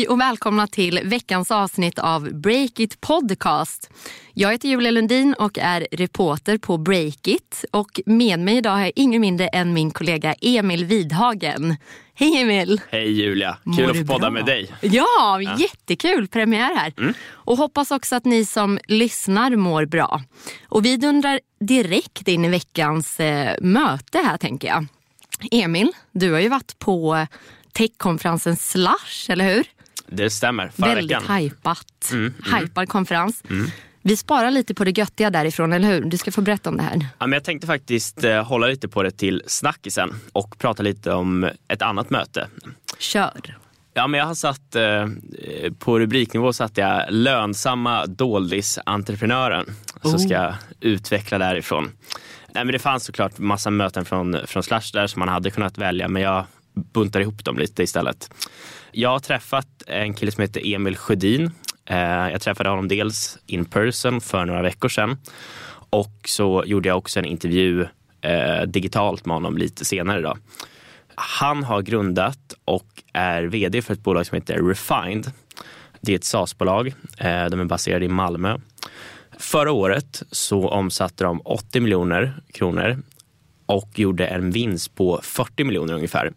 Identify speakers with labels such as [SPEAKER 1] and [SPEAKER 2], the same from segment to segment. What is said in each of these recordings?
[SPEAKER 1] Hej och välkomna till veckans avsnitt av Breakit Podcast. Jag heter Julia Lundin och är reporter på Breakit. Och med mig idag har jag ingen mindre än min kollega Emil Vidhagen. Hej Emil!
[SPEAKER 2] Hej Julia! Kul
[SPEAKER 1] Mår
[SPEAKER 2] att få podda
[SPEAKER 1] bra?
[SPEAKER 2] med dig.
[SPEAKER 1] Ja, jättekul premiär här.
[SPEAKER 2] Mm.
[SPEAKER 1] Och hoppas också att ni som lyssnar mår bra. Och vi dundrar direkt in i veckans eh, möte här tänker jag. Emil, du har ju varit på techkonferensen Slush, eller hur?
[SPEAKER 2] Det stämmer. Förra
[SPEAKER 1] Väldigt
[SPEAKER 2] veckan.
[SPEAKER 1] hajpat.
[SPEAKER 2] Mm,
[SPEAKER 1] Hajpad konferens. Vi sparar lite på det göttiga därifrån, eller hur? Du ska få berätta om det här.
[SPEAKER 2] Ja, men jag tänkte faktiskt eh, hålla lite på det till snackisen och prata lite om ett annat möte.
[SPEAKER 1] Kör.
[SPEAKER 2] Ja, men jag har satt, eh, på rubriknivå satte jag lönsamma doldis-entreprenören. Så
[SPEAKER 1] Oh.
[SPEAKER 2] ska jag utveckla därifrån. Nej, men det fanns såklart massa möten från, från Slash där som man hade kunnat välja men jag buntar ihop dem lite istället. Jag har träffat en kille som heter Emil Sjödin. Eh, jag träffade honom dels in person för några veckor sedan och så gjorde jag också en intervju eh, digitalt med honom lite senare. Då. Han har grundat och är vd för ett bolag som heter Refined. Det är ett SaaS-bolag. Eh, de är baserade i Malmö. Förra året så omsatte de 80 miljoner kronor och gjorde en vinst på 40 miljoner ungefär.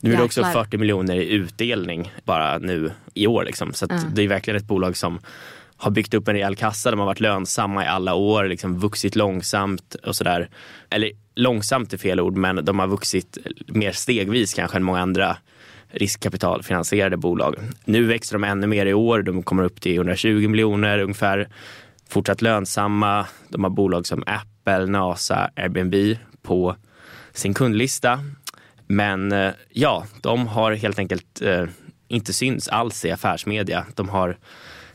[SPEAKER 2] Nu är det också
[SPEAKER 1] Jäklar.
[SPEAKER 2] 40 miljoner i utdelning bara nu i år. Liksom. Så
[SPEAKER 1] Mm.
[SPEAKER 2] det är verkligen ett bolag som har byggt upp en rejäl kassa. De har varit lönsamma i alla år, liksom vuxit långsamt och sådär. Eller långsamt är fel ord, men de har vuxit mer stegvis kanske än många andra riskkapitalfinansierade bolag. Nu växer de ännu mer i år. De kommer upp till 120 miljoner ungefär. Fortsatt lönsamma. De har bolag som Apple, NASA, Airbnb på sin kundlista. Men eh, ja, de har helt enkelt eh, inte syns alls i affärsmedia. De har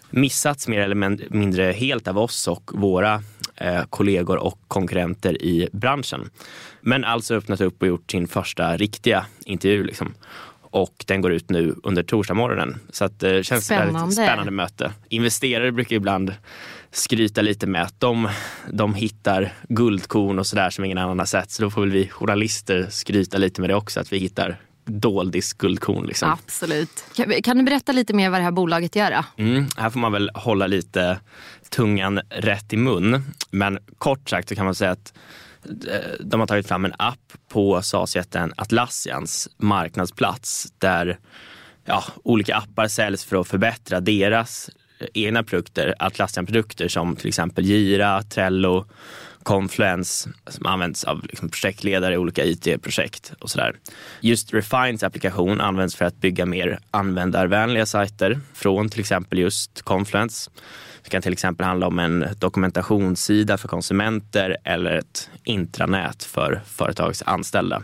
[SPEAKER 2] missats mer eller mindre helt av oss och våra eh, kollegor och konkurrenter i branschen. Men alltså öppnat upp och gjort sin första riktiga intervju. Liksom. Och den går ut nu under torsdagsmorgonen. Så att, det känns
[SPEAKER 1] Spännande.
[SPEAKER 2] väldigt spännande möte. Investerare brukar ibland skryta lite med att de, de hittar guldkorn och sådär som ingen annan har sett. Så då får väl vi journalister skryta lite med det också, att vi hittar doldis guldkorn. Liksom.
[SPEAKER 1] Absolut. Kan, kan du berätta lite mer vad det här bolaget gör?
[SPEAKER 2] Mm, här får man väl hålla lite tungan rätt i mun. Men kort sagt så kan man säga att eh, de har tagit fram en app på SaaS-jätten Atlassians marknadsplats där ja, olika appar säljs för att förbättra deras Eh, egna produkter, Atlassian-produkter som till exempel Gira, Trello, Confluence som används av liksom projektledare i olika IT-projekt och sådär. Just Refines applikation används för att bygga mer användarvänliga sajter från till exempel just Confluence. Det kan till exempel handla om en dokumentationssida för konsumenter eller ett intranät för företags anställda.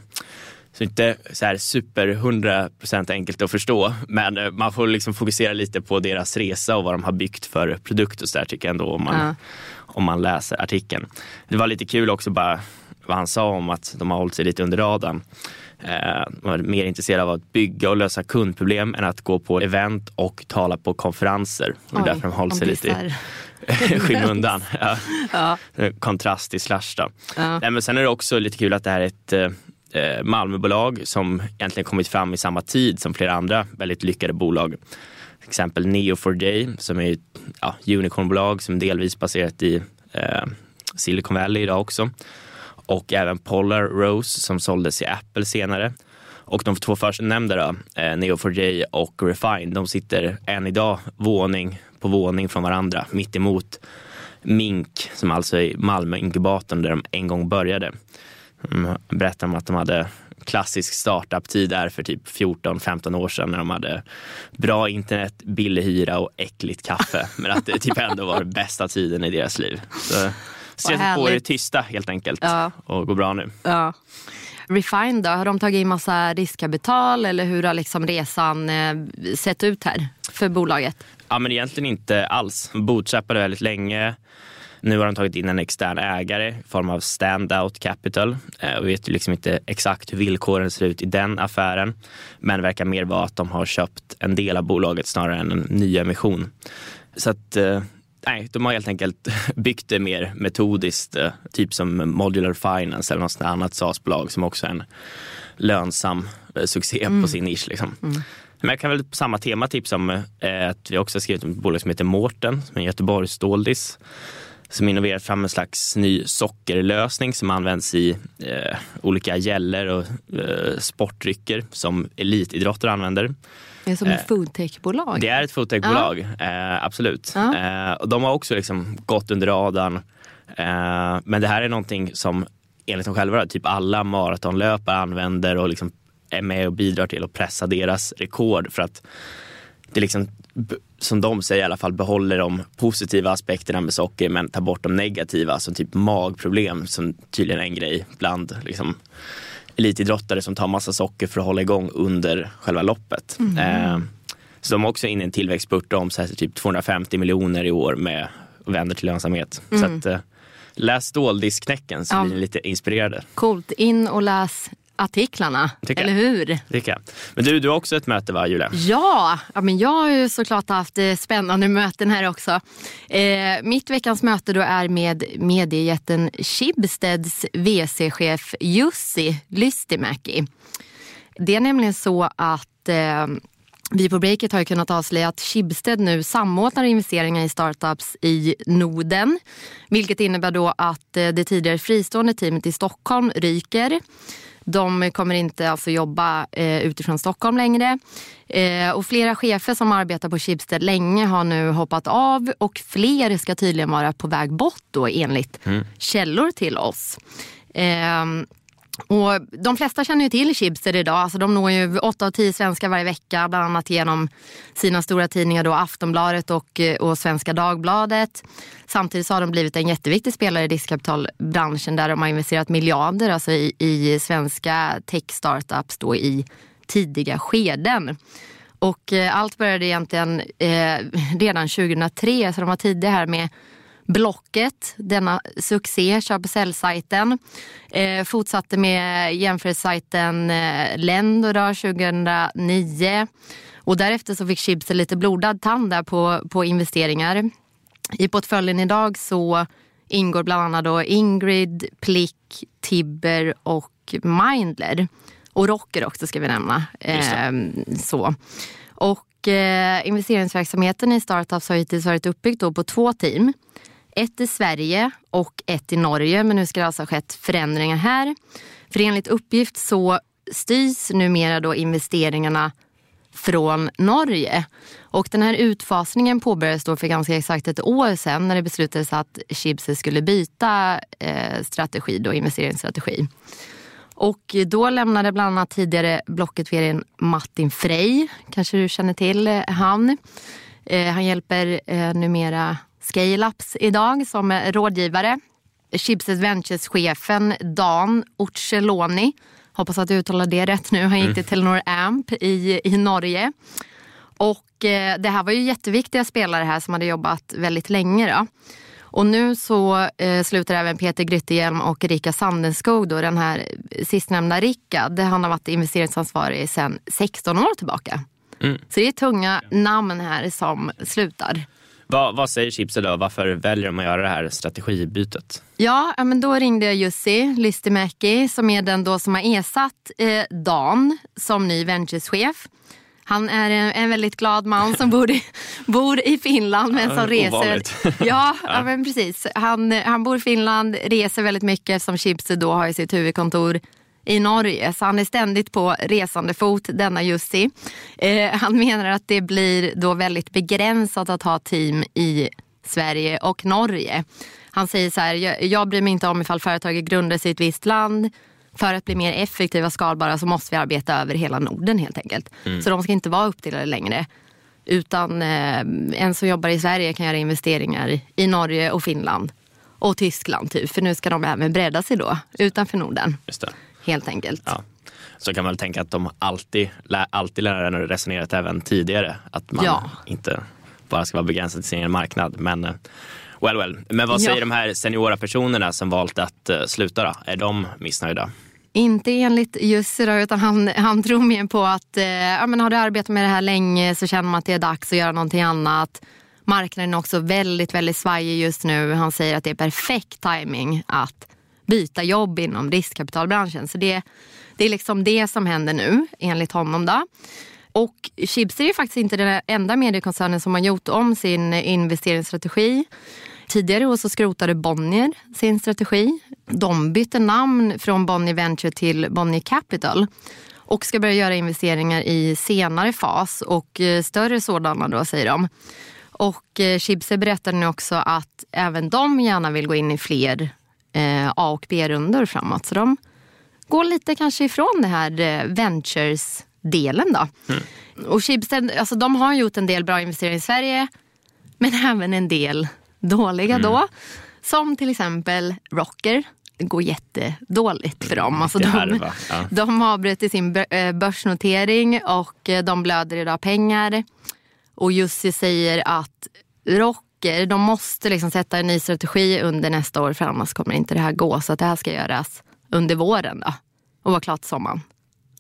[SPEAKER 2] Så inte så här super 100% enkelt att förstå, men eh, man får liksom fokusera lite på deras resa och vad de har byggt för produkt och så där tycker jag ändå om man,
[SPEAKER 1] Ja.
[SPEAKER 2] om man läser artikeln. Det var lite kul också bara vad han sa om att de har hållit sig lite under radarn. Eh, de var mer intresserade av att bygga och lösa kundproblem än att gå på event och tala på konferenser. Och
[SPEAKER 1] Oj,
[SPEAKER 2] därför de
[SPEAKER 1] om
[SPEAKER 2] sig lite i skymundan. Ja.
[SPEAKER 1] Ja.
[SPEAKER 2] Kontrast till Slash.
[SPEAKER 1] Ja.
[SPEAKER 2] Nej, men sen är det också lite kul att det här är ett eh, Malmöbolag som egentligen kommit fram i samma tid som flera andra väldigt lyckade bolag. Till exempel Neo4j som är ett ja, unicornbolag som delvis baserat i eh, Silicon Valley idag också. Och även Polar Rose som såldes i Apple senare. Och de två förstnämnda då, eh, Neo4j och Refine, de sitter än idag våning på våning från varandra mitt emot Mink som alltså är Malmö-inkubatorn där de en gång började. De berättar om att de hade klassisk startup-tid där för typ 14-15 år sedan när de hade bra internet, billig hyra och äckligt kaffe. Men att det typ ändå var bästa tiden i deras liv. Så sätt på
[SPEAKER 1] härligt.
[SPEAKER 2] tysta helt enkelt
[SPEAKER 1] Ja.
[SPEAKER 2] och gå bra nu.
[SPEAKER 1] Ja. Refine då, har de tagit in massa riskkapital eller hur har liksom resan eh, sett ut här för bolaget?
[SPEAKER 2] Ja, men egentligen inte alls. De bootstrappade väldigt länge. Nu har de tagit in en extern ägare i form av Standout Capital. Eh, vi vet ju liksom inte exakt hur villkoren ser ut i den affären. Men det verkar mer vara att de har köpt en del av bolaget snarare än en ny emission. Så att eh, nej, de har helt enkelt byggt det mer metodiskt. eh, Typ som Modular Finance eller något annat SaaS-bolag som också är en lönsam eh, succé på sin nisch. Liksom. Men jag kan väl på samma tema tipsa om eh, att vi också har skrivit om ett bolag som heter Mårten, som är en Göteborgsståldis som innoverat fram en slags ny sockerlösning som används i eh, olika gäller och eh, sportdrycker som elitidrottare använder.
[SPEAKER 1] Det är som ett foodtechbolag.
[SPEAKER 2] Det är ett foodtechbolag, ja. eh, absolut. Ja. Eh, och de har också liksom gått under radarn. Eh, men det här är någonting som enligt dem själva, typ alla maratonlöpare använder och liksom är med och bidrar till att pressa deras rekord för att det liksom, som de säger i alla fall, behåller de positiva aspekterna med socker men tar bort de negativa, som typ magproblem som tydligen är en grej bland liksom, elitidrottare som tar massa socker för att hålla igång under själva loppet. Mm. Eh, så de är också inne i en tillväxtspurt och omsätter typ 250 miljoner i år med och vänder till lönsamhet. Mm. Så att, eh, läs ståldiskknäcken så ja. blir ni lite inspirerade.
[SPEAKER 1] Coolt, in och läs artiklarna, Tycker eller hur?
[SPEAKER 2] Tycker. Men du, du har också ett möte va Julia?
[SPEAKER 1] Ja, ja men jag har ju såklart haft eh, spännande möten här också. Eh, mitt veckans möte då är med mediejätten Schibsteds VC-chef Jussi Lystimäki. Det är nämligen så att eh, vi på Breakit har kunnat avslöja att Schibsted nu samordnar investeringar i startups i Norden. Vilket innebär då att eh, det tidigare fristående teamet i Stockholm ryker. De kommer inte alltså jobba eh, utifrån Stockholm längre. Eh, och flera chefer som arbetar på Schibsted länge har nu hoppat av och fler ska tydligen vara på väg bort då enligt mm. källor till oss. Eh, och de flesta känner ju till Schibsted idag. Alltså de når ju 8 av 10 svenskar varje vecka. Bland annat genom sina stora tidningar då Aftonbladet och, eh, och Svenska Dagbladet. Samtidigt så har de blivit en jätteviktig spelare i riskkapitalbranschen där de har investerat miljarder alltså i, i svenska tech-startups då i tidiga skeden. Och eh, allt började egentligen eh, redan 2003 så de var tidiga här med Blocket, denna succé, köp säljsajten. Eh, fortsatte med jämförelsesajten eh, Lendo 2009. Och därefter så fick Schibsted lite blodad tand där på, på investeringar. I portföljen idag så ingår bland annat då Ingrid, Plick, Tibber och Mindler. Och Rocker också ska vi nämna. Eh, så. Och eh, investeringsverksamheten i startups har hittills varit uppbyggd på två team. Ett i Sverige och ett i Norge, men nu ska det alltså ha skett förändringar här. För enligt uppgift så styrs numera då investeringarna från Norge. Och den här utfasningen påbörjades då för ganska exakt ett år sedan när det beslutades att Schibsted skulle byta eh, strategi, då, investeringsstrategi. Och då lämnade bland annat tidigare blocket vdn Martin Frey, kanske du känner till eh, han. Eh, han hjälper eh, numera Scaleups idag som rådgivare. Chipset Ventures-chefen Dan Orceloni, hoppas att jag uttalar det rätt nu, han gick mm. till Telenor Amp i, i Norge. Och eh, det här var ju jätteviktiga spelare här som hade jobbat väldigt länge. Då. Och nu så eh, slutar även Peter Grytehjelm och Erika Sandenskog, då, den här sistnämnda Rickard. Han har varit investeringsansvarig sedan 16 år tillbaka. Mm. Så det är tunga namn här som slutar.
[SPEAKER 2] Vad, vad säger Chipsy då? Varför väljer de att göra det här strategibytet?
[SPEAKER 1] Ja, men då ringde jag Jussi Lystimäki som är den då som har ersatt eh, Dan som ny ventureschef. Han är en, en, väldigt glad man som bor i, bor i Finland men som reser. Ja, ja. men precis. Han, han bor i Finland, reser väldigt mycket som Chipsy då har i sitt huvudkontor i Norge, så han är ständigt på resande fot, denna Jussi. Eh, han menar att det blir då väldigt begränsat att ha team i Sverige och Norge. Han säger så här, jag, jag bryr mig inte om ifall företaget grundas i ett visst land. För att bli mer effektiva och skalbara så måste vi arbeta över hela Norden helt enkelt. Mm. Så de ska inte vara uppdelade längre. Utan eh, en som jobbar i Sverige kan göra investeringar i Norge och Finland och Tyskland. Typ. För nu ska de även bredda sig då utanför Norden.
[SPEAKER 2] Just det
[SPEAKER 1] helt enkelt.
[SPEAKER 2] Ja. Så kan man väl tänka att de alltid, alltid lärarna resonerat även tidigare. Att man ja. inte bara ska vara begränsad till sin egen marknad. Men eh, well, well. Men vad säger ja. de här seniora personerna som valt att uh, sluta då? Är de missnöjda?
[SPEAKER 1] Inte enligt Jussi då, utan han, han tror mer på att eh, ja, men har du arbetat med det här länge så känner man att det är dags att göra någonting annat. Marknaden är också väldigt, väldigt svajig just nu. Han säger att det är perfekt timing att byta jobb inom riskkapitalbranschen. Så det, det är liksom det som händer nu enligt honom. Då. Och Schibsted är faktiskt inte den enda mediekoncernen som har gjort om sin investeringsstrategi. Tidigare år så skrotade Bonnier sin strategi. De bytte namn från Bonnier Venture till Bonnier Capital och ska börja göra investeringar i senare fas och eh, större sådana då säger de. Och eh, Schibsted berättade nu också att även de gärna vill gå in i fler eh, A och B-rundor framåt. Så de går lite kanske ifrån det här eh, ventures-delen då. Mm. Och Schibsted, alltså de har gjort en del bra investeringar i Sverige men även en del dåliga mm. då. Som till exempel Rocker. Det går jättedåligt för dem. Alltså de, ja. de har brutit sin eh, börsnotering och de blöder idag pengar. Och Jussi säger att Rocker, de måste liksom sätta en ny strategi under nästa år för annars kommer inte det här gå. Så att det här ska göras under våren då. Och vara klart sommaren.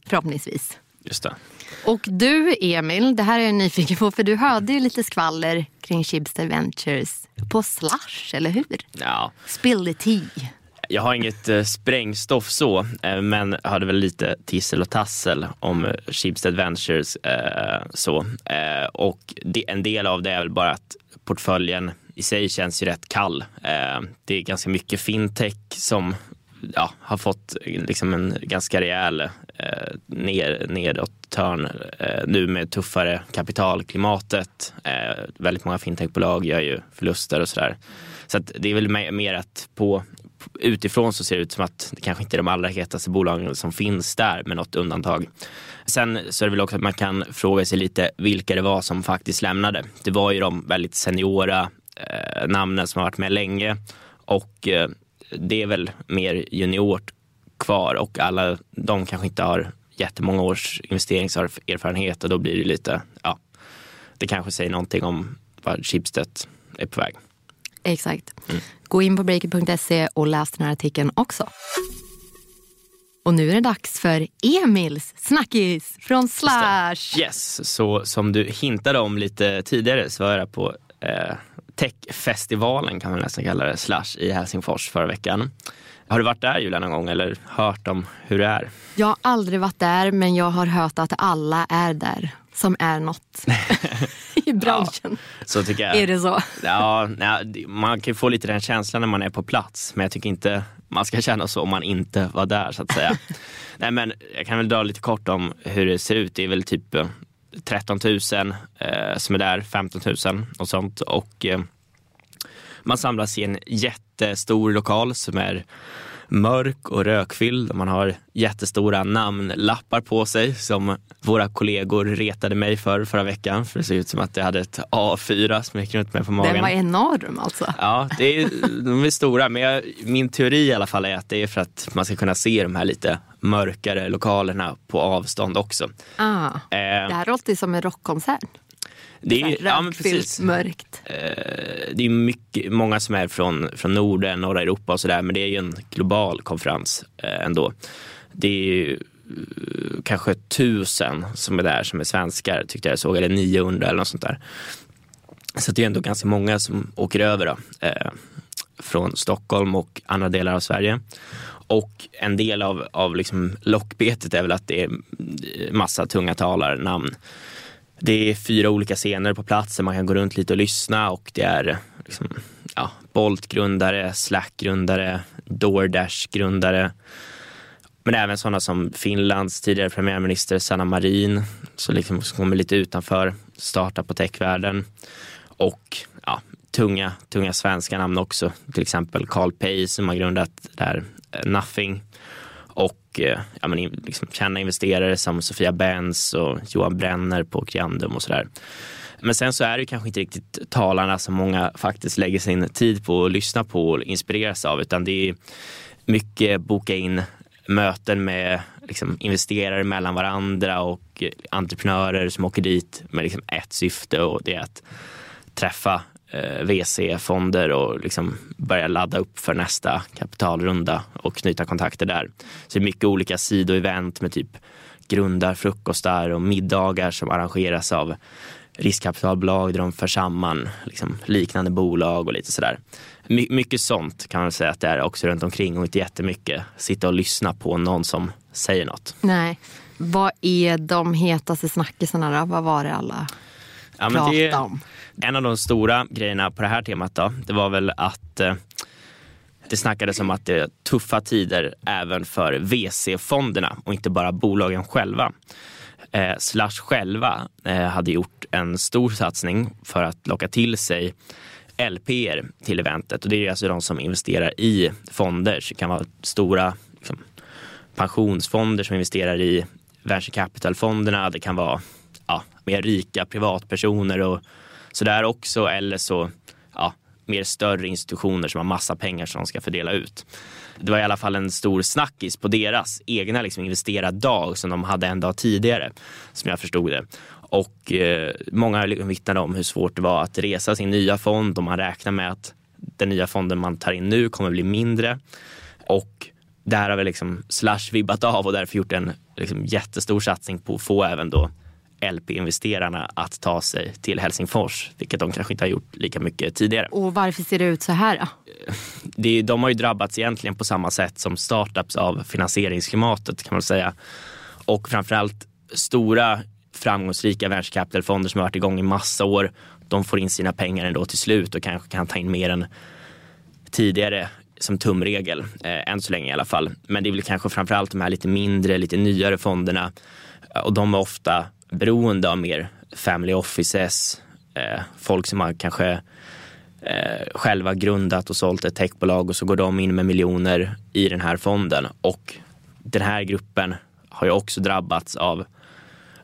[SPEAKER 1] Förhoppningsvis.
[SPEAKER 2] Just det.
[SPEAKER 1] Och du Emil, det här är jag nyfiken på för du hörde ju lite skvaller kring Schibsted Ventures på Slush, eller hur?
[SPEAKER 2] Ja.
[SPEAKER 1] Spill the tea.
[SPEAKER 2] Jag har inget eh, sprängstoff så, eh, men hade väl lite tissel och tassel om eh, Schibsted Ventures. Eh, så. Eh, och det, en del av det är väl bara att portföljen i sig känns ju rätt kall. Eh, det är ganska mycket fintech som ja, har fått eh, liksom en ganska rejäl eh, ner, nedåt-törn eh, nu med tuffare kapitalklimatet. Eh, väldigt många fintechbolag gör ju förluster och sådär. Så att det är väl mer att på utifrån så ser det ut som att det kanske inte är de allra hetaste bolagen som finns där med något undantag. Sen så är det väl också att man kan fråga sig lite vilka det var som faktiskt lämnade. Det var ju de väldigt seniora eh, namnen som har varit med länge och eh, det är väl mer juniort kvar och alla de kanske inte har jättemånga års investeringserfarenhet och då blir det lite, ja, det kanske säger någonting om vad Schibsted är på väg.
[SPEAKER 1] Exakt. Mm. Gå in på breaker.se och läs den här artikeln också. Och nu är det dags för Emils snackis från Slash.
[SPEAKER 2] Yes, så som du hintade om lite tidigare så var jag på eh, techfestivalen kan man nästan kalla det, Slash i Helsingfors förra veckan. Har du varit där Julia någon gång eller hört om hur det är?
[SPEAKER 1] Jag har aldrig varit där men jag har hört att alla är där som är något i branschen.
[SPEAKER 2] Ja, så tycker jag.
[SPEAKER 1] Är det så?
[SPEAKER 2] Ja, man kan få lite den känslan när man är på plats men jag tycker inte man ska känna så om man inte var där så att säga. Nej men jag kan väl dra lite kort om hur det ser ut. Det är väl typ 13 000 eh, som är där, 15 000 och sånt. Och eh, man samlas i en jättestor lokal som är mörk och rökfylld. Man har jättestora namnlappar på sig som våra kollegor retade mig för förra veckan. För det ser ut som att jag hade ett A4 som jag gick runt med på magen.
[SPEAKER 1] Den var enorm alltså?
[SPEAKER 2] Ja, det är, de är stora. Men jag, min teori i alla fall är att det är för att man ska kunna se de här lite mörkare lokalerna på avstånd också.
[SPEAKER 1] Ah, eh, det här låter som en rockkonsert.
[SPEAKER 2] Det är,
[SPEAKER 1] ja, men precis. mörkt.
[SPEAKER 2] Eh, det är mycket, många som är från, från Norden, norra Europa och sådär men det är ju en global konferens eh, ändå. Det är ju eh, kanske tusen som är där som är svenskar tyckte jag såg, eller 900 eller något sånt där. Så det är ändå ganska många som åker över då, från Stockholm och andra delar av Sverige. Och en del av, av liksom lockbetet är väl att det är massa tunga talarnamn. Det är fyra olika scener på plats där man kan gå runt lite och lyssna och det är liksom, ja, Bolt-grundare, Slack-grundare, DoorDash-grundare. Men även sådana som Finlands tidigare premiärminister Sanna Marin, som liksom kommer lite utanför starta på techvärlden. Och ja, tunga, tunga svenska namn också, till exempel Carl Pei som har grundat där här eh, Nothing och eh, ja, men, liksom, kända investerare som Sofia Benz och Johan Brenner på Criandum och sådär. Men sen så är det kanske inte riktigt talarna som många faktiskt lägger sin tid på att lyssna på och inspireras av utan det är mycket boka in möten med liksom, investerare mellan varandra och entreprenörer som åker dit med liksom, ett syfte och det är att träffa VC-fonder och liksom börja ladda upp för nästa kapitalrunda och knyta kontakter där. Så det är mycket olika sidoevent med typ grundarfrukostar och middagar som arrangeras av riskkapitalbolag där de för samman liksom, liknande bolag och lite sådär. My mycket sånt kan man säga att det är också runt omkring och inte jättemycket sitta och lyssna på någon som säger något.
[SPEAKER 1] Nej, Vad är de hetaste snackisarna då? Vad var det alla ja, pratade om?
[SPEAKER 2] En av de stora grejerna på det här temat då, det var väl att eh, det snackades om att det är tuffa tider även för VC-fonderna och inte bara bolagen själva. Eh, Slash själva eh, hade gjort en stor satsning för att locka till sig LPR till eventet och det är alltså de som investerar i fonder. Så det kan vara stora liksom, pensionsfonder som investerar i venture capital-fonderna. Det kan vara ja, mer rika privatpersoner och sådär också. Eller så ja, mer större institutioner som har massa pengar som de ska fördela ut. Det var i alla fall en stor snackis på deras egna liksom, investerardag som de hade en dag tidigare, som jag förstod det. Och eh, många liksom vittnade om hur svårt det var att resa sin nya fond och man räknar med att den nya fonden man tar in nu kommer bli mindre. Och där har vi liksom Slash vibbat av och därför gjort en liksom jättestor satsning på att få även då LP-investerarna att ta sig till Helsingfors, vilket de kanske inte har gjort lika mycket tidigare.
[SPEAKER 1] Och varför ser det ut så här då?
[SPEAKER 2] Det, de har ju drabbats egentligen på samma sätt som startups av finansieringsklimatet kan man säga. Och framförallt stora framgångsrika venture capital-fonder som har varit igång i massa år. De får in sina pengar ändå till slut och kanske kan ta in mer än tidigare som tumregel, eh, än så länge i alla fall. Men det är väl kanske framförallt de här lite mindre, lite nyare fonderna och de är ofta beroende av mer family offices, eh, folk som har kanske eh, själva grundat och sålt ett techbolag och så går de in med miljoner i den här fonden. Och den här gruppen har ju också drabbats av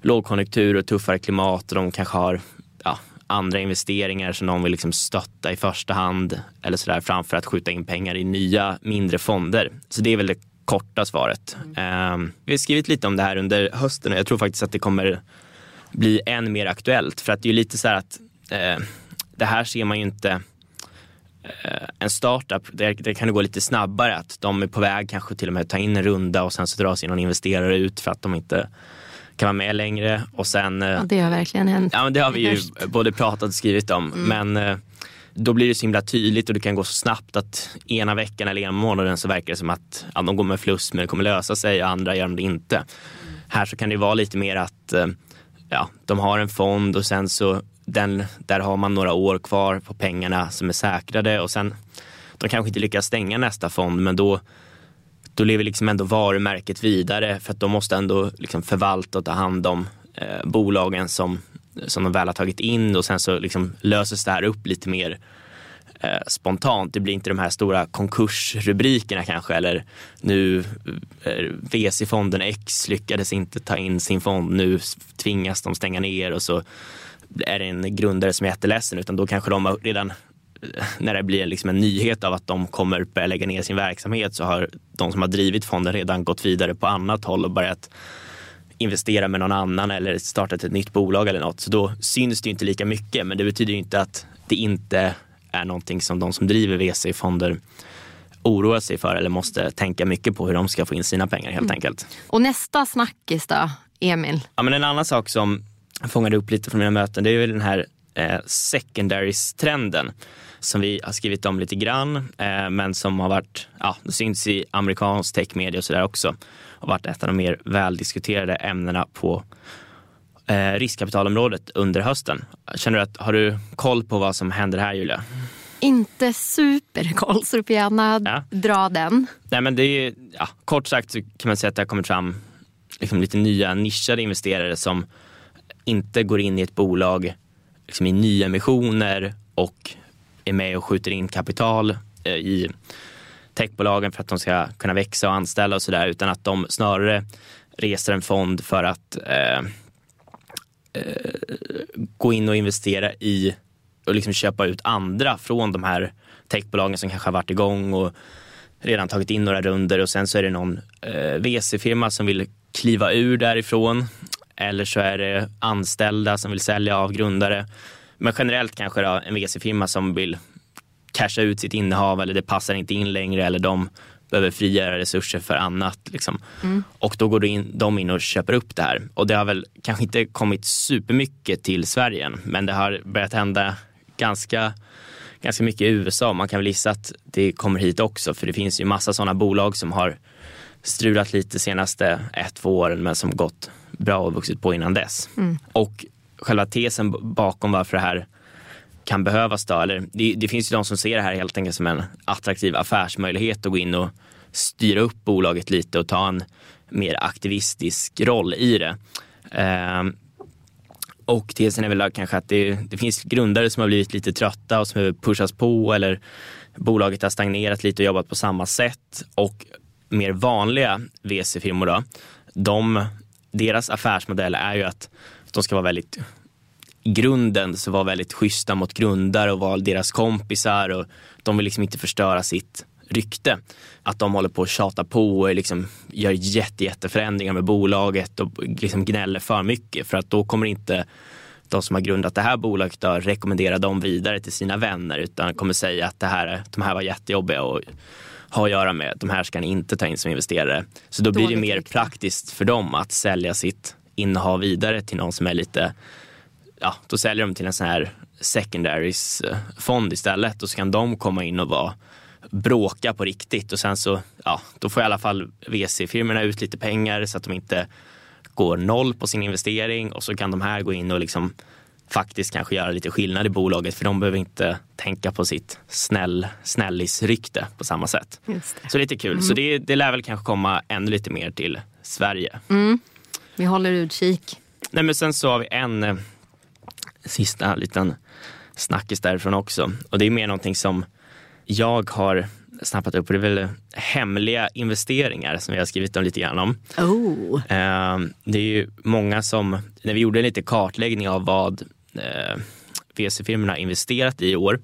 [SPEAKER 2] lågkonjunktur och tuffare klimat och de kanske har ja, andra investeringar som de vill liksom stötta i första hand eller sådär framför att skjuta in pengar i nya mindre fonder. Så det är väl det korta svaret. Mm. vi har skrivit lite om det här under hösten och jag tror faktiskt att det kommer bli än mer aktuellt. För att det är lite så här att uh, det här ser man ju inte uh, en startup, där, där kan det gå lite snabbare. Att de är på väg kanske till och med att ta in en runda och sen så dras in någon investerare ut för att de inte kan vara med längre. Och sen,
[SPEAKER 1] ja, det har verkligen hänt.
[SPEAKER 2] Ja, det har vi ju både pratat och skrivit om. Mm. Men då blir det så himla tydligt och det kan gå så snabbt att ena veckan eller ena månaden så verkar det som att ja, de går med förlust men det kommer lösa sig och andra gör de det inte. Mm. Här så kan det vara lite mer att eh, ja, de har en fond och sen så den, där har man några år kvar på pengarna som är säkrade och sen de kanske inte lyckas stänga nästa fond men då, då lever liksom ändå varumärket vidare för att de måste ändå liksom förvalta och ta hand om eh, bolagen som som de väl har tagit in och sen så liksom löses det här upp lite mer eh, spontant. Det blir inte de här stora konkursrubrikerna kanske eller nu eh, VC-fonden X lyckades inte ta in sin fond, nu tvingas de stänga ner och så är det en grundare som är jätteledsen utan då kanske de redan eh, när det blir liksom en nyhet av att de kommer börja lägga ner sin verksamhet så har de som har drivit fonden redan gått vidare på annat håll och börjat investera med någon annan eller startat ett nytt bolag eller något. Så då syns det inte lika mycket. Men det betyder inte att det inte är någonting som de som driver VC-fonder oroar sig för eller måste tänka mycket på hur de ska få in sina pengar helt mm. enkelt.
[SPEAKER 1] Och nästa snackis då, Emil?
[SPEAKER 2] Ja, men en annan sak som fångade upp lite från mina möten det är ju den här eh, secondaries-trenden som vi har skrivit om lite grann eh, men som har varit, ja, det syns i amerikansk techmedia och sådär också och varit ett av de mer väldiskuterade ämnena på eh, riskkapitalområdet under hösten. Känner du att, har du koll på vad som händer här Julia?
[SPEAKER 1] Inte superkoll, så du får gärna ja. dra den.
[SPEAKER 2] Nej, men det är, ja, kort sagt så kan man säga att det har kommit fram liksom lite nya nischade investerare som inte går in i ett bolag liksom i nyemissioner och är med och skjuter in kapital eh, i techbolagen för att de ska kunna växa och anställa och sådär utan att de snarare reser en fond för att eh, eh, gå in och investera i och liksom köpa ut andra från de här techbolagen som kanske har varit igång och redan tagit in några runder och sen så är det någon eh, VC-firma som vill kliva ur därifrån eller så är det anställda som vill sälja av grundare. Men generellt kanske då en VC-firma som vill casha ut sitt innehav eller det passar inte in längre eller de behöver frigöra resurser för annat. Liksom. Mm. Och då går in, de in och köper upp det här. Och det har väl kanske inte kommit supermycket till Sverige än, men det har börjat hända ganska, ganska mycket i USA. Man kan väl gissa att det kommer hit också, för det finns ju massa sådana bolag som har strulat lite senaste ett, två åren men som gått bra och vuxit på innan dess. Mm. Och själva tesen bakom varför det här kan behövas då, eller det, det, finns ju de som ser det här helt enkelt som en attraktiv affärsmöjlighet att gå in och styra upp bolaget lite och ta en mer aktivistisk roll i det. Eh, och tesen är väl kanske att det, det, finns grundare som har blivit lite trötta och som behöver pushas på eller bolaget har stagnerat lite och jobbat på samma sätt. Och mer vanliga VC-firmor då, de, deras affärsmodell är ju att de ska vara väldigt i grunden så var väldigt schyssta mot grundare och var deras kompisar och de vill liksom inte förstöra sitt rykte. Att de håller på att tjata på och liksom gör jätte, jätteförändringar med bolaget och liksom gnäller för mycket för att då kommer inte de som har grundat det här bolaget att rekommendera dem vidare till sina vänner utan kommer säga att det här, de här var jättejobbiga och har att göra med. De här ska ni inte ta in som investerare. Så då blir det mer praktiskt för dem att sälja sitt innehav vidare till någon som är lite, ja, då säljer de till en sån här secondaries fond istället och så kan de komma in och vara bråka på riktigt och sen så, ja, då får i alla fall VC-firmorna ut lite pengar så att de inte går noll på sin investering och så kan de här gå in och liksom faktiskt kanske göra lite skillnad i bolaget för de behöver inte tänka på sitt snäll, snällisrykte på samma sätt. Så lite kul. Mm. Så det, det lär väl kanske komma ännu lite mer till Sverige.
[SPEAKER 1] Mm. Vi håller utkik.
[SPEAKER 2] Nej, men sen så har vi en eh, sista liten snackis därifrån också. Och det är mer någonting som jag har snappat upp och det är väl hemliga investeringar som vi har skrivit om lite grann om.
[SPEAKER 1] Oh.
[SPEAKER 2] Ehm, det är ju många som, när vi gjorde lite kartläggning av vad eh, VC-firmorna investerat i år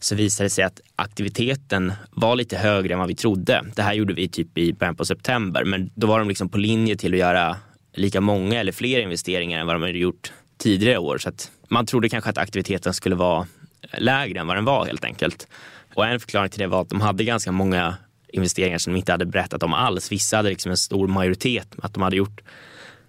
[SPEAKER 2] så visade det sig att aktiviteten var lite högre än vad vi trodde. Det här gjorde vi typ i början på september men då var de liksom på linje till att göra lika många eller fler investeringar än vad de hade gjort tidigare år. Så att man trodde kanske att aktiviteten skulle vara lägre än vad den var helt enkelt. Och en förklaring till det var att de hade ganska många investeringar som de inte hade berättat om alls. Vissa hade liksom en stor majoritet, att de hade gjort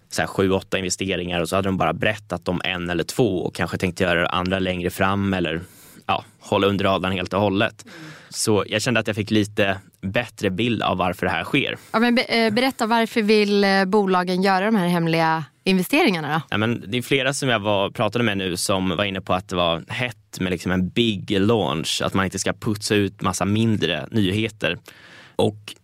[SPEAKER 2] så här sju, åtta investeringar och så hade de bara berättat om en eller två och kanske tänkt göra andra längre fram eller ja, hålla under radarn helt och hållet. Så jag kände att jag fick lite bättre bild av varför det här sker.
[SPEAKER 1] Ja, men be eh, berätta, varför vill eh, bolagen göra de här hemliga investeringarna då?
[SPEAKER 2] Ja, men det är flera som jag var, pratade med nu som var inne på att det var hett med liksom en big launch, att man inte ska putsa ut massa mindre nyheter. Och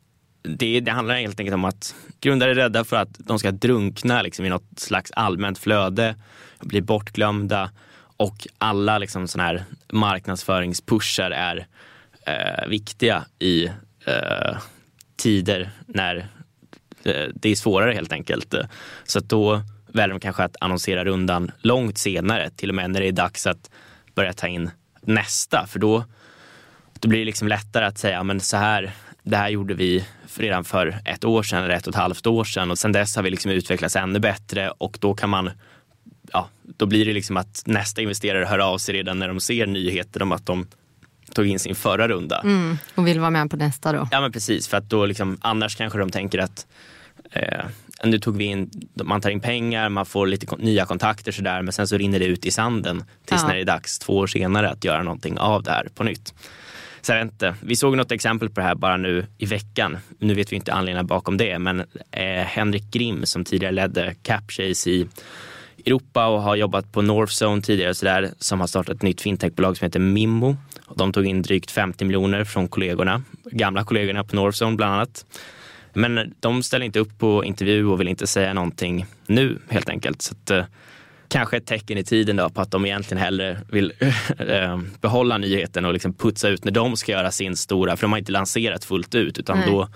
[SPEAKER 2] det, det handlar helt enkelt om att grundare är rädda för att de ska drunkna liksom, i något slags allmänt flöde, bli bortglömda och alla liksom, såna här marknadsföringspushar är eh, viktiga i eh, tider när det är svårare helt enkelt. Så att då väljer de kanske att annonsera rundan långt senare, till och med när det är dags att börja ta in nästa. För då, då blir det liksom lättare att säga, men så här, det här gjorde vi redan för ett år sedan eller ett och ett halvt år sedan och sen dess har vi liksom utvecklats ännu bättre och då kan man ja, då blir det liksom att nästa investerare hör av sig redan när de ser nyheter om att de tog in sin förra runda.
[SPEAKER 1] Mm, och vill vara med på nästa då?
[SPEAKER 2] Ja men precis, för att då liksom, annars kanske de tänker att eh, nu tog vi in, man tar in pengar, man får lite nya kontakter sådär men sen så rinner det ut i sanden tills ja. när det är dags två år senare att göra någonting av det här på nytt. Så jag vet inte, vi såg något exempel på det här bara nu i veckan. Nu vet vi inte anledningen bakom det men eh, Henrik Grimm som tidigare ledde Capchase i Europa och har jobbat på Northzone tidigare så där, som har startat ett nytt fintechbolag som heter Mimmo. Och de tog in drygt 50 miljoner från kollegorna, gamla kollegorna på Northzone bland annat. Men de ställer inte upp på intervju och vill inte säga någonting nu helt enkelt. Så att, eh, kanske ett tecken i tiden då på att de egentligen hellre vill eh, behålla nyheten och liksom putsa ut när de ska göra sin stora, för de har inte lanserat fullt ut utan Nej. då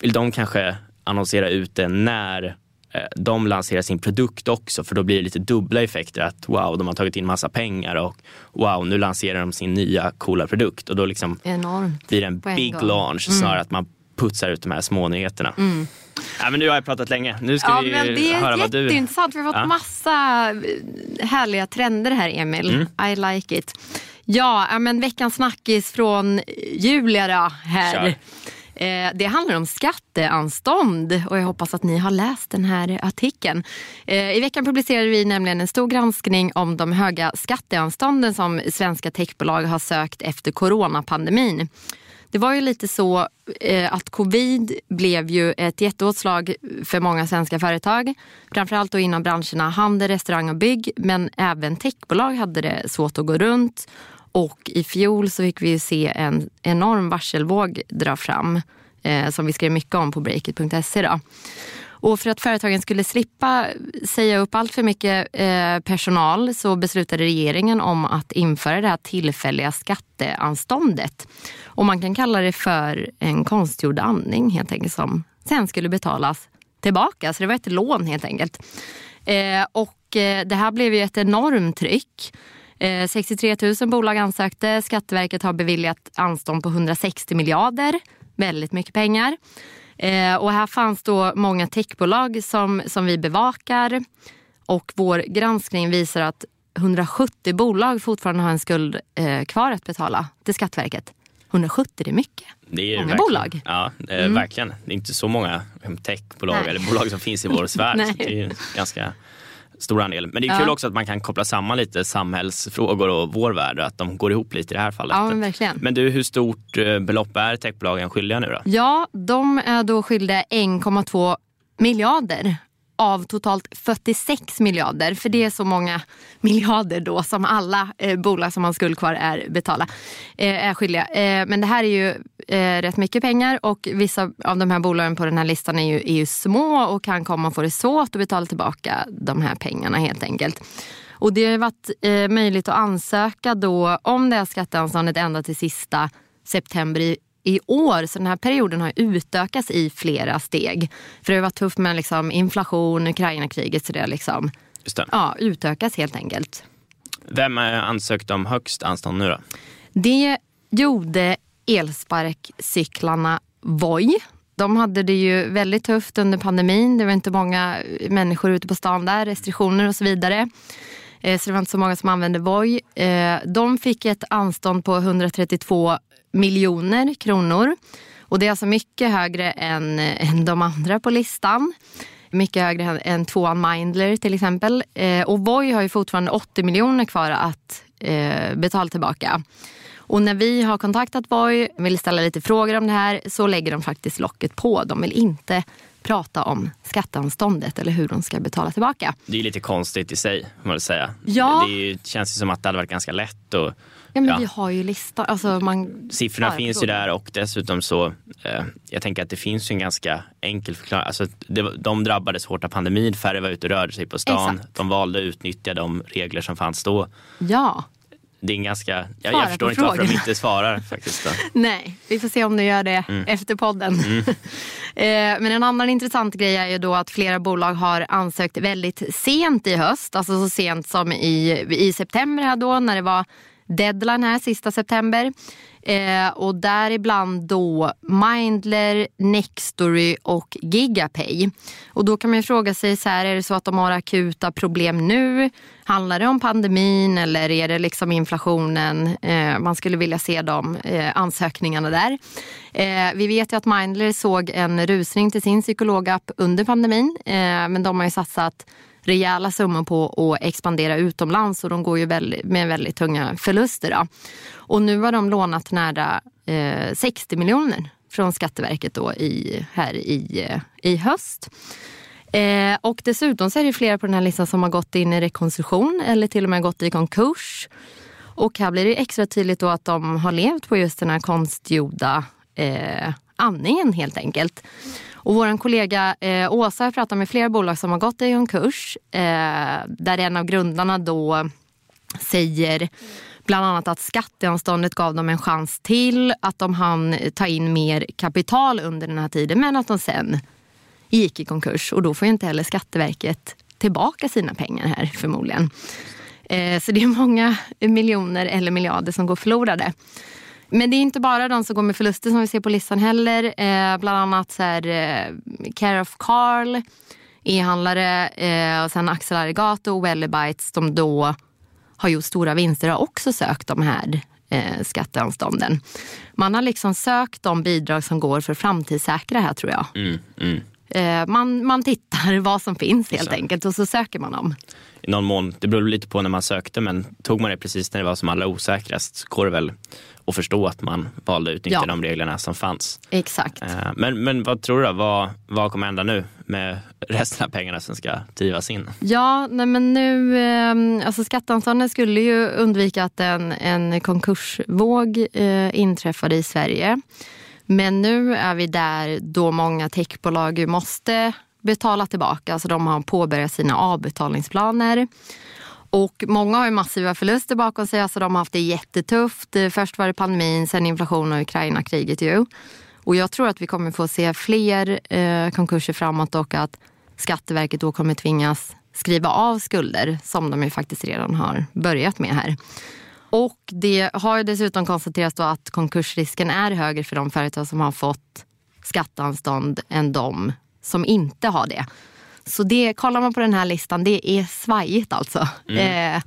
[SPEAKER 2] vill de kanske annonsera ut det när Eh, de lanserar sin produkt också för då blir det lite dubbla effekter. Att wow, de har tagit in massa pengar och wow, nu lanserar de sin nya coola produkt och då liksom
[SPEAKER 1] Enormt.
[SPEAKER 2] blir det en big gång. launch mm. snarare att man putsar ut de här små nyheterna. Mm. Ja, men nu har jag pratat länge. Nu ska
[SPEAKER 1] ja,
[SPEAKER 2] vi
[SPEAKER 1] men det är
[SPEAKER 2] höra vad du...
[SPEAKER 1] jätteintressant. Vi har fått ja. massa härliga trender här Emil. Mm. I like it. Ja, men veckans snackis från Julia då, här. Eh, det handlar om skatteanstånd och jag hoppas att ni har läst den här artikeln. Eh, I veckan publicerade vi nämligen en stor granskning om de höga skatteanstånden som svenska techbolag har sökt efter coronapandemin det var ju lite så eh, att covid blev ju ett jätteåtslag för många svenska företag. Framförallt då inom branscherna handel, restaurang och bygg. Men även techbolag hade det svårt att gå runt. Och i fjol så fick vi se en enorm varselvåg dra fram eh, som vi skrev mycket om på breakit.se. Och för att företagen skulle slippa säga upp allt för mycket eh, personal så beslutade regeringen om att införa det här tillfälliga skatteanståndet. Och man kan kalla det för en konstgjord andning helt enkelt som sen skulle betalas tillbaka. Så det var ett lån helt enkelt. Eh, och eh, det här blev ju ett enormt tryck. Eh, 63 000 bolag ansökte. Skatteverket har beviljat anstånd på 160 miljarder. Väldigt mycket pengar. Eh, och här fanns då många techbolag som, som vi bevakar. Och vår granskning visar att 170 bolag fortfarande har en skuld eh, kvar att betala till Skatteverket. 170 det är mycket.
[SPEAKER 2] Det är
[SPEAKER 1] många
[SPEAKER 2] verkligen.
[SPEAKER 1] bolag.
[SPEAKER 2] Ja, eh, mm. verkligen. Det är inte så många techbolag eller bolag som finns i vår sfär. det är ganska stor andel. Men det är kul också att man kan koppla samman lite samhällsfrågor och vår värld att de går ihop lite i det här fallet.
[SPEAKER 1] Ja, men, verkligen.
[SPEAKER 2] men du, hur stort eh, belopp är techbolagen skyldiga nu då?
[SPEAKER 1] Ja, de är då skyldiga 1,2 miljarder av totalt 46 miljarder. För det är så många miljarder då som alla eh, bolag som har skuld kvar är betala, eh, är skyldiga. Eh, men det här är ju eh, rätt mycket pengar och vissa av de här bolagen på den här listan är ju, är ju små och kan komma att få det svårt att betala tillbaka de här pengarna helt enkelt. Och det har varit eh, möjligt att ansöka då om det här skatteanståndet ända till sista september i, i år. Så den här perioden har utökats i flera steg. För det har varit tufft med liksom inflation, Ukraina-kriget så det har liksom,
[SPEAKER 2] det.
[SPEAKER 1] Ja, utökas helt enkelt.
[SPEAKER 2] Vem ansökte om högst anstånd nu då?
[SPEAKER 1] Det gjorde elsparkcyklarna Voi. De hade det ju väldigt tufft under pandemin. Det var inte många människor ute på stan där, restriktioner och så vidare. Eh, så det var inte så många som använde Voi. Eh, de fick ett anstånd på 132 miljoner kronor. Och det är alltså mycket högre än, än de andra på listan. Mycket högre än, tvåan Mindler till exempel. Eh, och Voi har ju fortfarande 80 miljoner kvar att eh, betala tillbaka. Och när vi har kontaktat Voi och vill ställa lite frågor om det här så lägger de faktiskt locket på. De vill inte prata om skatteanståndet eller hur de ska betala tillbaka.
[SPEAKER 2] Det är lite konstigt i sig, får man säga.
[SPEAKER 1] Ja.
[SPEAKER 2] Det ju, känns ju som att det hade varit ganska lätt att
[SPEAKER 1] Ja, men ja. vi har ju listan. Alltså man
[SPEAKER 2] Siffrorna finns ju där och dessutom så, eh, jag tänker att det finns ju en ganska enkel förklaring. Alltså, det, de drabbades hårt av pandemin, färre var ute och rörde sig på stan. Exakt. De valde att utnyttja de regler som fanns då.
[SPEAKER 1] Ja.
[SPEAKER 2] Det är en ganska, jag, jag förstår inte varför de inte svarar faktiskt.
[SPEAKER 1] Nej, vi får se om de gör det mm. efter podden. Mm. Eh, men en annan intressant grej är ju då att flera bolag har ansökt väldigt sent i höst. Alltså så sent som i, i september här då när det var deadline här sista september. Eh, och däribland då Mindler, Nextory och Gigapay. Och då kan man ju fråga sig, så här, är det så att de har akuta problem nu? Handlar det om pandemin eller är det liksom inflationen? Eh, man skulle vilja se de eh, ansökningarna där. Eh, vi vet ju att Mindler såg en rusning till sin psykologapp under pandemin. Eh, men de har ju satsat rejäla summor på att expandera utomlands och de går ju väldigt, med väldigt tunga förluster. Då. Och nu har de lånat nära eh, 60 miljoner från Skatteverket då i, här i, eh, i höst. Eh, och dessutom så är det flera på den här listan som har gått in i rekonstruktion eller till och med gått i konkurs. Och här blir det extra tydligt då att de har levt på just den här konstgjorda eh, andningen helt enkelt. Och vår kollega eh, Åsa har pratat med flera bolag som har gått i konkurs. Eh, där en av grundarna då säger bland annat att skatteanståndet gav dem en chans till, att de hann ta in mer kapital under den här tiden men att de sen gick i konkurs och då får inte heller Skatteverket tillbaka sina pengar här förmodligen. Eh, så det är många miljoner eller miljarder som går förlorade. Men det är inte bara de som går med förluster som vi ser på listan heller. Eh, bland annat så här, eh, Care of Carl, e-handlare eh, och sen Axel Arigato och Wellibites som då har gjort stora vinster har också sökt de här eh, skatteanstånden. Man har liksom sökt de bidrag som går för framtidssäkra här tror jag.
[SPEAKER 2] Mm, mm.
[SPEAKER 1] Eh, man, man tittar vad som finns helt så. enkelt och så söker man dem.
[SPEAKER 2] I någon mån, det beror lite på när man sökte men tog man det precis när det var som allra osäkrast så går det väl och förstå att man valde att utnyttja
[SPEAKER 1] Ja.
[SPEAKER 2] de reglerna som fanns.
[SPEAKER 1] Exakt.
[SPEAKER 2] Eh, Men, men vad tror du då? Vad, vad kommer hända nu med resten av pengarna som ska drivas in?
[SPEAKER 1] Ja, nej men nu, eh, alltså skatteanståndet skulle ju undvika att en, en konkursvåg eh, inträffade i Sverige. Men nu är vi där då många techbolag måste betala tillbaka. Alltså de har påbörjat sina avbetalningsplaner. Och många har ju massiva förluster bakom sig. Alltså de har haft det jättetufft. Eh, först var det pandemin, sen inflation och Ukraina-kriget ju. Och jag tror att vi kommer få se fler eh, konkurser framåt och att Skatteverket då kommer tvingas skriva av skulder som de ju faktiskt redan har börjat med här. Och det har ju dessutom konstaterats då att konkursrisken är högre för de företag som har fått skatteanstånd än de som inte har det. Så det, kollar man på den här listan, det är svajigt alltså. Eh,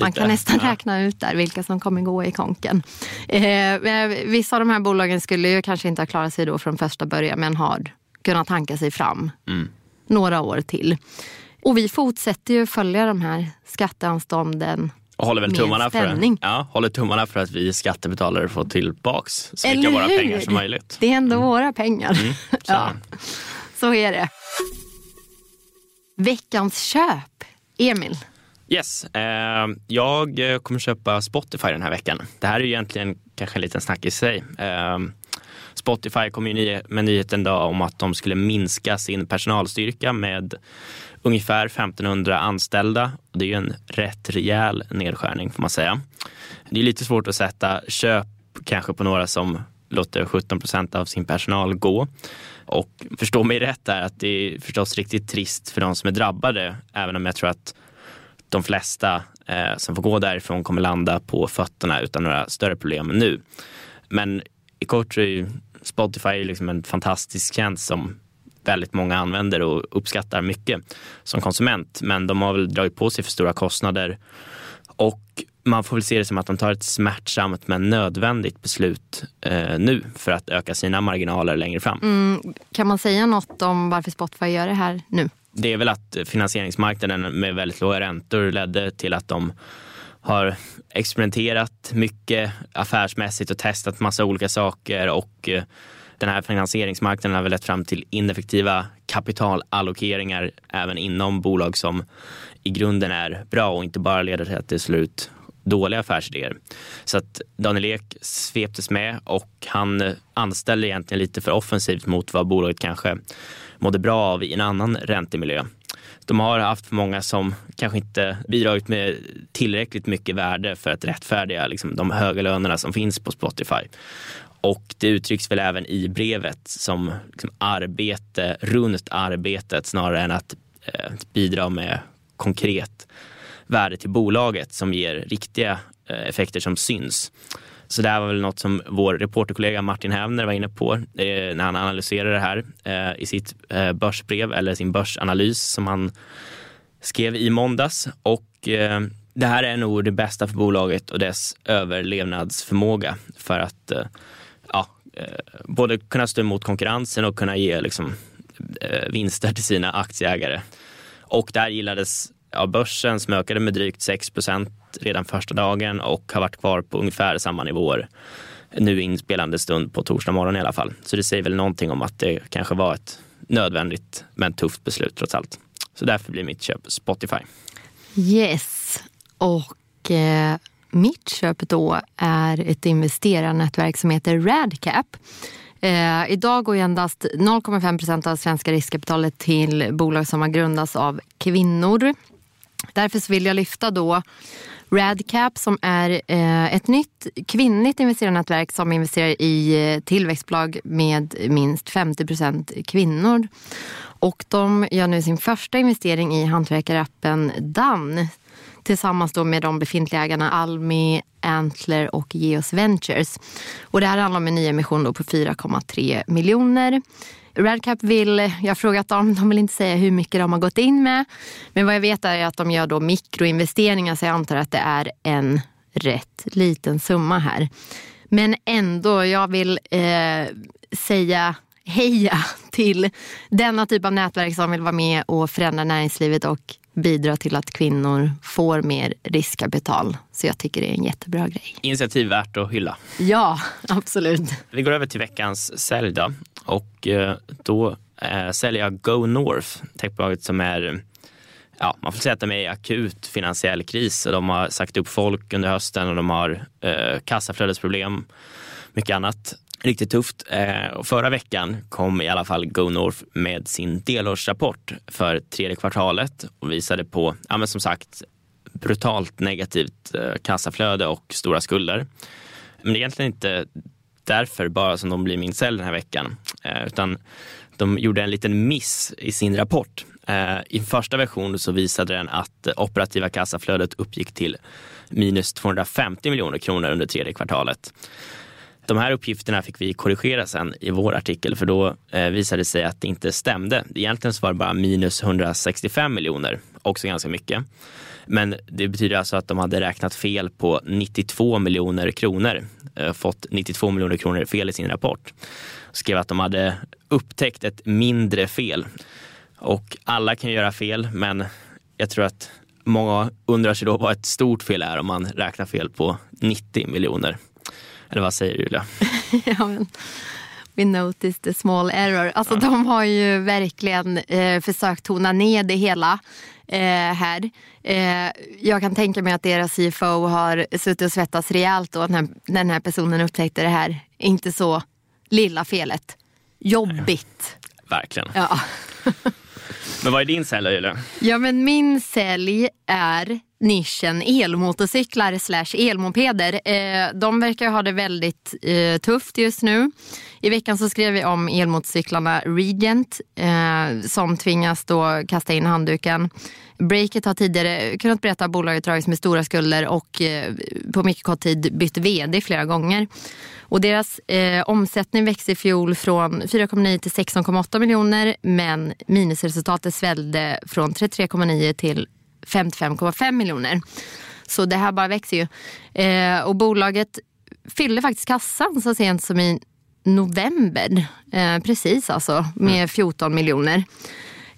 [SPEAKER 1] man kan nästan
[SPEAKER 2] Ja.
[SPEAKER 1] räkna ut där vilka som kommer gå i konken. Eh, men vissa av de här bolagen skulle ju kanske inte ha klarat sig då från första början men har kunnat hanka sig fram
[SPEAKER 2] Mm.
[SPEAKER 1] några år till. Och vi fortsätter ju följa de här skatteanstånden.
[SPEAKER 2] Och håller väl tummarna för, ja, håller tummarna för att vi skattebetalare får tillbaks så mycket av våra pengar som möjligt.
[SPEAKER 1] Det är ändå våra pengar.
[SPEAKER 2] Så,
[SPEAKER 1] ja, så är det. Veckans köp. Emil.
[SPEAKER 2] Yes, eh, jag eh, kommer köpa Spotify den här veckan. Det här är ju egentligen kanske en liten snack i sig. Eh, Spotify kom ju med nyheten då om att de skulle minska sin personalstyrka med ungefär 1500 anställda. Det är ju en rätt rejäl nedskärning får man säga. Det är lite svårt att sätta köp kanske på några som låter 17 procent av sin personal gå. Och förstå mig rätt där att det är förstås riktigt trist för de som är drabbade, även om jag tror att de flesta eh, som får gå därifrån kommer landa på fötterna utan några större problem nu. Men i kort så är ju Spotify liksom en fantastisk tjänst som väldigt många använder och uppskattar mycket som konsument. Men de har väl dragit på sig för stora kostnader och man får väl se det som att de tar ett smärtsamt men nödvändigt beslut eh, nu för att öka sina marginaler längre fram.
[SPEAKER 1] Mm, kan man säga något om varför Spotify gör det här nu?
[SPEAKER 2] Det är väl att finansieringsmarknaden med väldigt låga räntor ledde till att de har experimenterat mycket affärsmässigt och testat massa olika saker och eh, den här finansieringsmarknaden har väl lett fram till ineffektiva kapitalallokeringar även inom bolag som i grunden är bra och inte bara leder till att det slår ut dåliga affärsidéer. Så att Daniel Ek sveptes med och han anställde egentligen lite för offensivt mot vad bolaget kanske mådde bra av i en annan räntemiljö. De har haft för många som kanske inte bidragit med tillräckligt mycket värde för att rättfärdiga liksom, de höga lönerna som finns på Spotify. Och det uttrycks väl även i brevet som liksom, arbete runt arbetet snarare än att eh, bidra med konkret värde till bolaget som ger riktiga eh, effekter som syns. Så det här var väl något som vår reporterkollega Martin Hävner var inne på eh, när han analyserade det här eh, i sitt börsbrev eller sin börsanalys som han skrev i måndags. Och det här är nog det bästa för bolaget och dess överlevnadsförmåga för att ja, både kunna stå emot konkurrensen och kunna ge liksom, vinster till sina aktieägare. Och där gillades ja, börsen som ökade med drygt 6% redan första dagen och har varit kvar på ungefär samma nivåer nu inspelande stund på torsdag morgon i alla fall. Så det säger väl någonting om att det kanske var ett nödvändigt men tufft beslut trots allt. Så därför blir mitt köp Spotify.
[SPEAKER 1] Yes. Och eh, mitt köp då är ett investerarnätverk som heter Radcap. Eh, idag går ju endast 0,5 procent av svenska riskkapitalet till bolag som har grundats av kvinnor. Därför så vill jag lyfta då Radcap som är eh, ett nytt kvinnligt investerarnätverk som investerar i eh, tillväxtbolag med minst 50 procent kvinnor. Och de gör nu sin första investering i hantverkarappen Dan tillsammans då med de befintliga ägarna Almi, Antler och Geos Ventures. Och det här handlar om en nyemission då på 4,3 miljoner. Radcap vill, jag har frågat dem, de vill inte säga hur mycket de har gått in med. Men vad jag vet är att de gör då mikroinvesteringar så jag antar att det är en rätt liten summa här. Men ändå, jag vill eh, säga heja till denna typ av nätverk som vill vara med och förändra näringslivet och bidra till att kvinnor får mer riskkapital. Så jag tycker det är en jättebra grej.
[SPEAKER 2] Initiativ värt att hylla.
[SPEAKER 1] Ja, absolut.
[SPEAKER 2] Vi går över till veckans sälj då. Och eh, då eh, säljer jag Go North, techbolaget som är Ja, man får säga att de är i akut finansiell kris. De har sagt upp folk under hösten och de har eh, kassaflödesproblem, mycket annat riktigt tufft. Eh, och förra veckan kom i alla fall Go North med sin delårsrapport för tredje kvartalet och visade på, ja men som sagt, brutalt negativt eh, kassaflöde och stora skulder. Men det är egentligen inte därför bara som de blir min sälj den här veckan, eh, utan de gjorde en liten miss i sin rapport. Eh, I första version så visade den att operativa kassaflödet uppgick till minus 250 miljoner kronor under tredje kvartalet. De här uppgifterna fick vi korrigera sen i vår artikel för då eh, visade det sig att det inte stämde. Egentligen så var det bara minus 165 miljoner, också ganska mycket. Men det betyder alltså att de hade räknat fel på 92 miljoner kronor. Eh, fått 92 miljoner kronor fel i sin rapport. Skrev att de hade upptäckt ett mindre fel. Och alla kan göra fel, men jag tror att många undrar sig då vad ett stort fel är om man räknar fel på 90 miljoner. Eller vad säger Julia?
[SPEAKER 1] ja, men, we noticed the small error. Alltså ja. de har ju verkligen eh, försökt tona ner det hela eh, här. Eh, jag kan tänka mig att deras CFO har suttit och svettats rejält då när, när den här personen upptäckte det här inte så lilla felet. Jobbigt.
[SPEAKER 2] Nej. Verkligen.
[SPEAKER 1] Ja.
[SPEAKER 2] men vad är din sälj Julia?
[SPEAKER 1] Ja men min sälj är nischen elmotorcyklar slash elmopeder. Eh, de verkar ha det väldigt eh, tufft just nu. I veckan så skrev vi om elmotorcyklarna Regent eh, som tvingas då kasta in handduken. Breakit har tidigare kunnat berätta att bolaget dragits med stora skulder och på mycket kort tid bytt vd flera gånger. Och deras eh, omsättning växte i fjol från 4,9 till 16,8 miljoner men minusresultatet svällde från 33,9 till 55,5 miljoner. Så det här bara växer ju. Eh, och bolaget fyllde faktiskt kassan så sent som i november. Eh, precis alltså, med 14 mm. miljoner.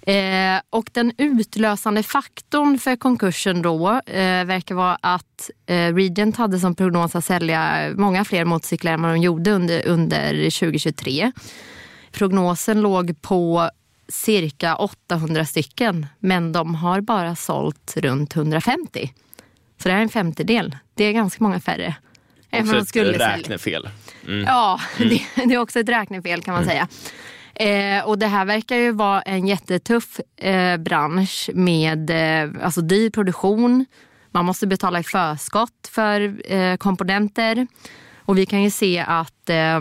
[SPEAKER 1] Eh, och den utlösande faktorn för konkursen då eh, verkar vara att eh, Regent hade som prognos att sälja många fler motorcyklar än vad de gjorde under, under 2023. Prognosen låg på cirka 800 stycken men de har bara sålt runt 150. Så det här är en femtedel. Det är ganska många färre.
[SPEAKER 2] Också ett räknefel.
[SPEAKER 1] Mm. Ja, mm. Det, det, är också ett räknefel kan man mm. säga. Eh, och det här verkar ju vara en jättetuff eh, bransch med eh, alltså dyr produktion. Man måste betala i förskott för eh, komponenter. Och vi kan ju se att eh,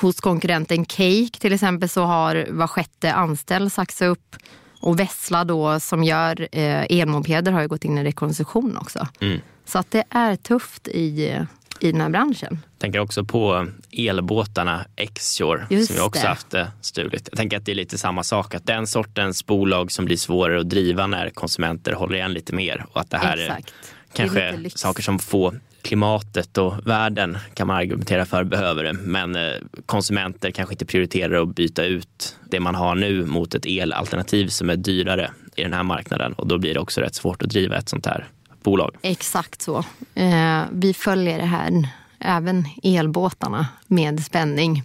[SPEAKER 1] hos konkurrenten Cake till exempel så har var sjätte anställd sagts upp. Och Vessla då som gör eh, elmopeder har ju gått in i rekonstruktion också. Mm. Så att det är tufft i, i den här branschen.
[SPEAKER 2] Jag tänker också på elbåtarna Xshore Just som ju också det. haft det stuligt. Jag tänker att det är lite samma sak, att den sortens bolag som blir svårare att driva när konsumenter håller igen lite mer och att det här Exakt. är kanske är saker som få klimatet och världen kan man argumentera för behöver det. Men eh, konsumenter kanske inte prioriterar att byta ut det man har nu mot ett elalternativ som är dyrare i den här marknaden och då blir det också rätt svårt att driva ett sånt här bolag.
[SPEAKER 1] Exakt så. Eh, vi följer det här, även elbåtarna, med spänning.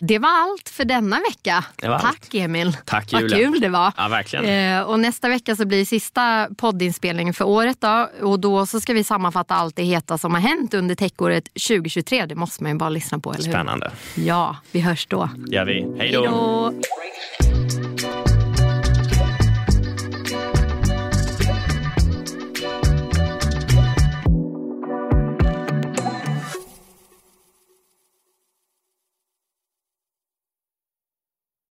[SPEAKER 1] Det var allt för denna vecka. Tack allt. Emil.
[SPEAKER 2] Tack Julia.
[SPEAKER 1] Vad kul det var.
[SPEAKER 2] Ja, verkligen.
[SPEAKER 1] Eh, och nästa vecka så blir sista poddinspelningen för året. Då, och då så ska vi sammanfatta allt det heta som har hänt under techåret 2023. Det måste man ju bara lyssna på, eller hur?
[SPEAKER 2] Spännande.
[SPEAKER 1] Ja, vi hörs då.
[SPEAKER 2] gör vi. Hej då.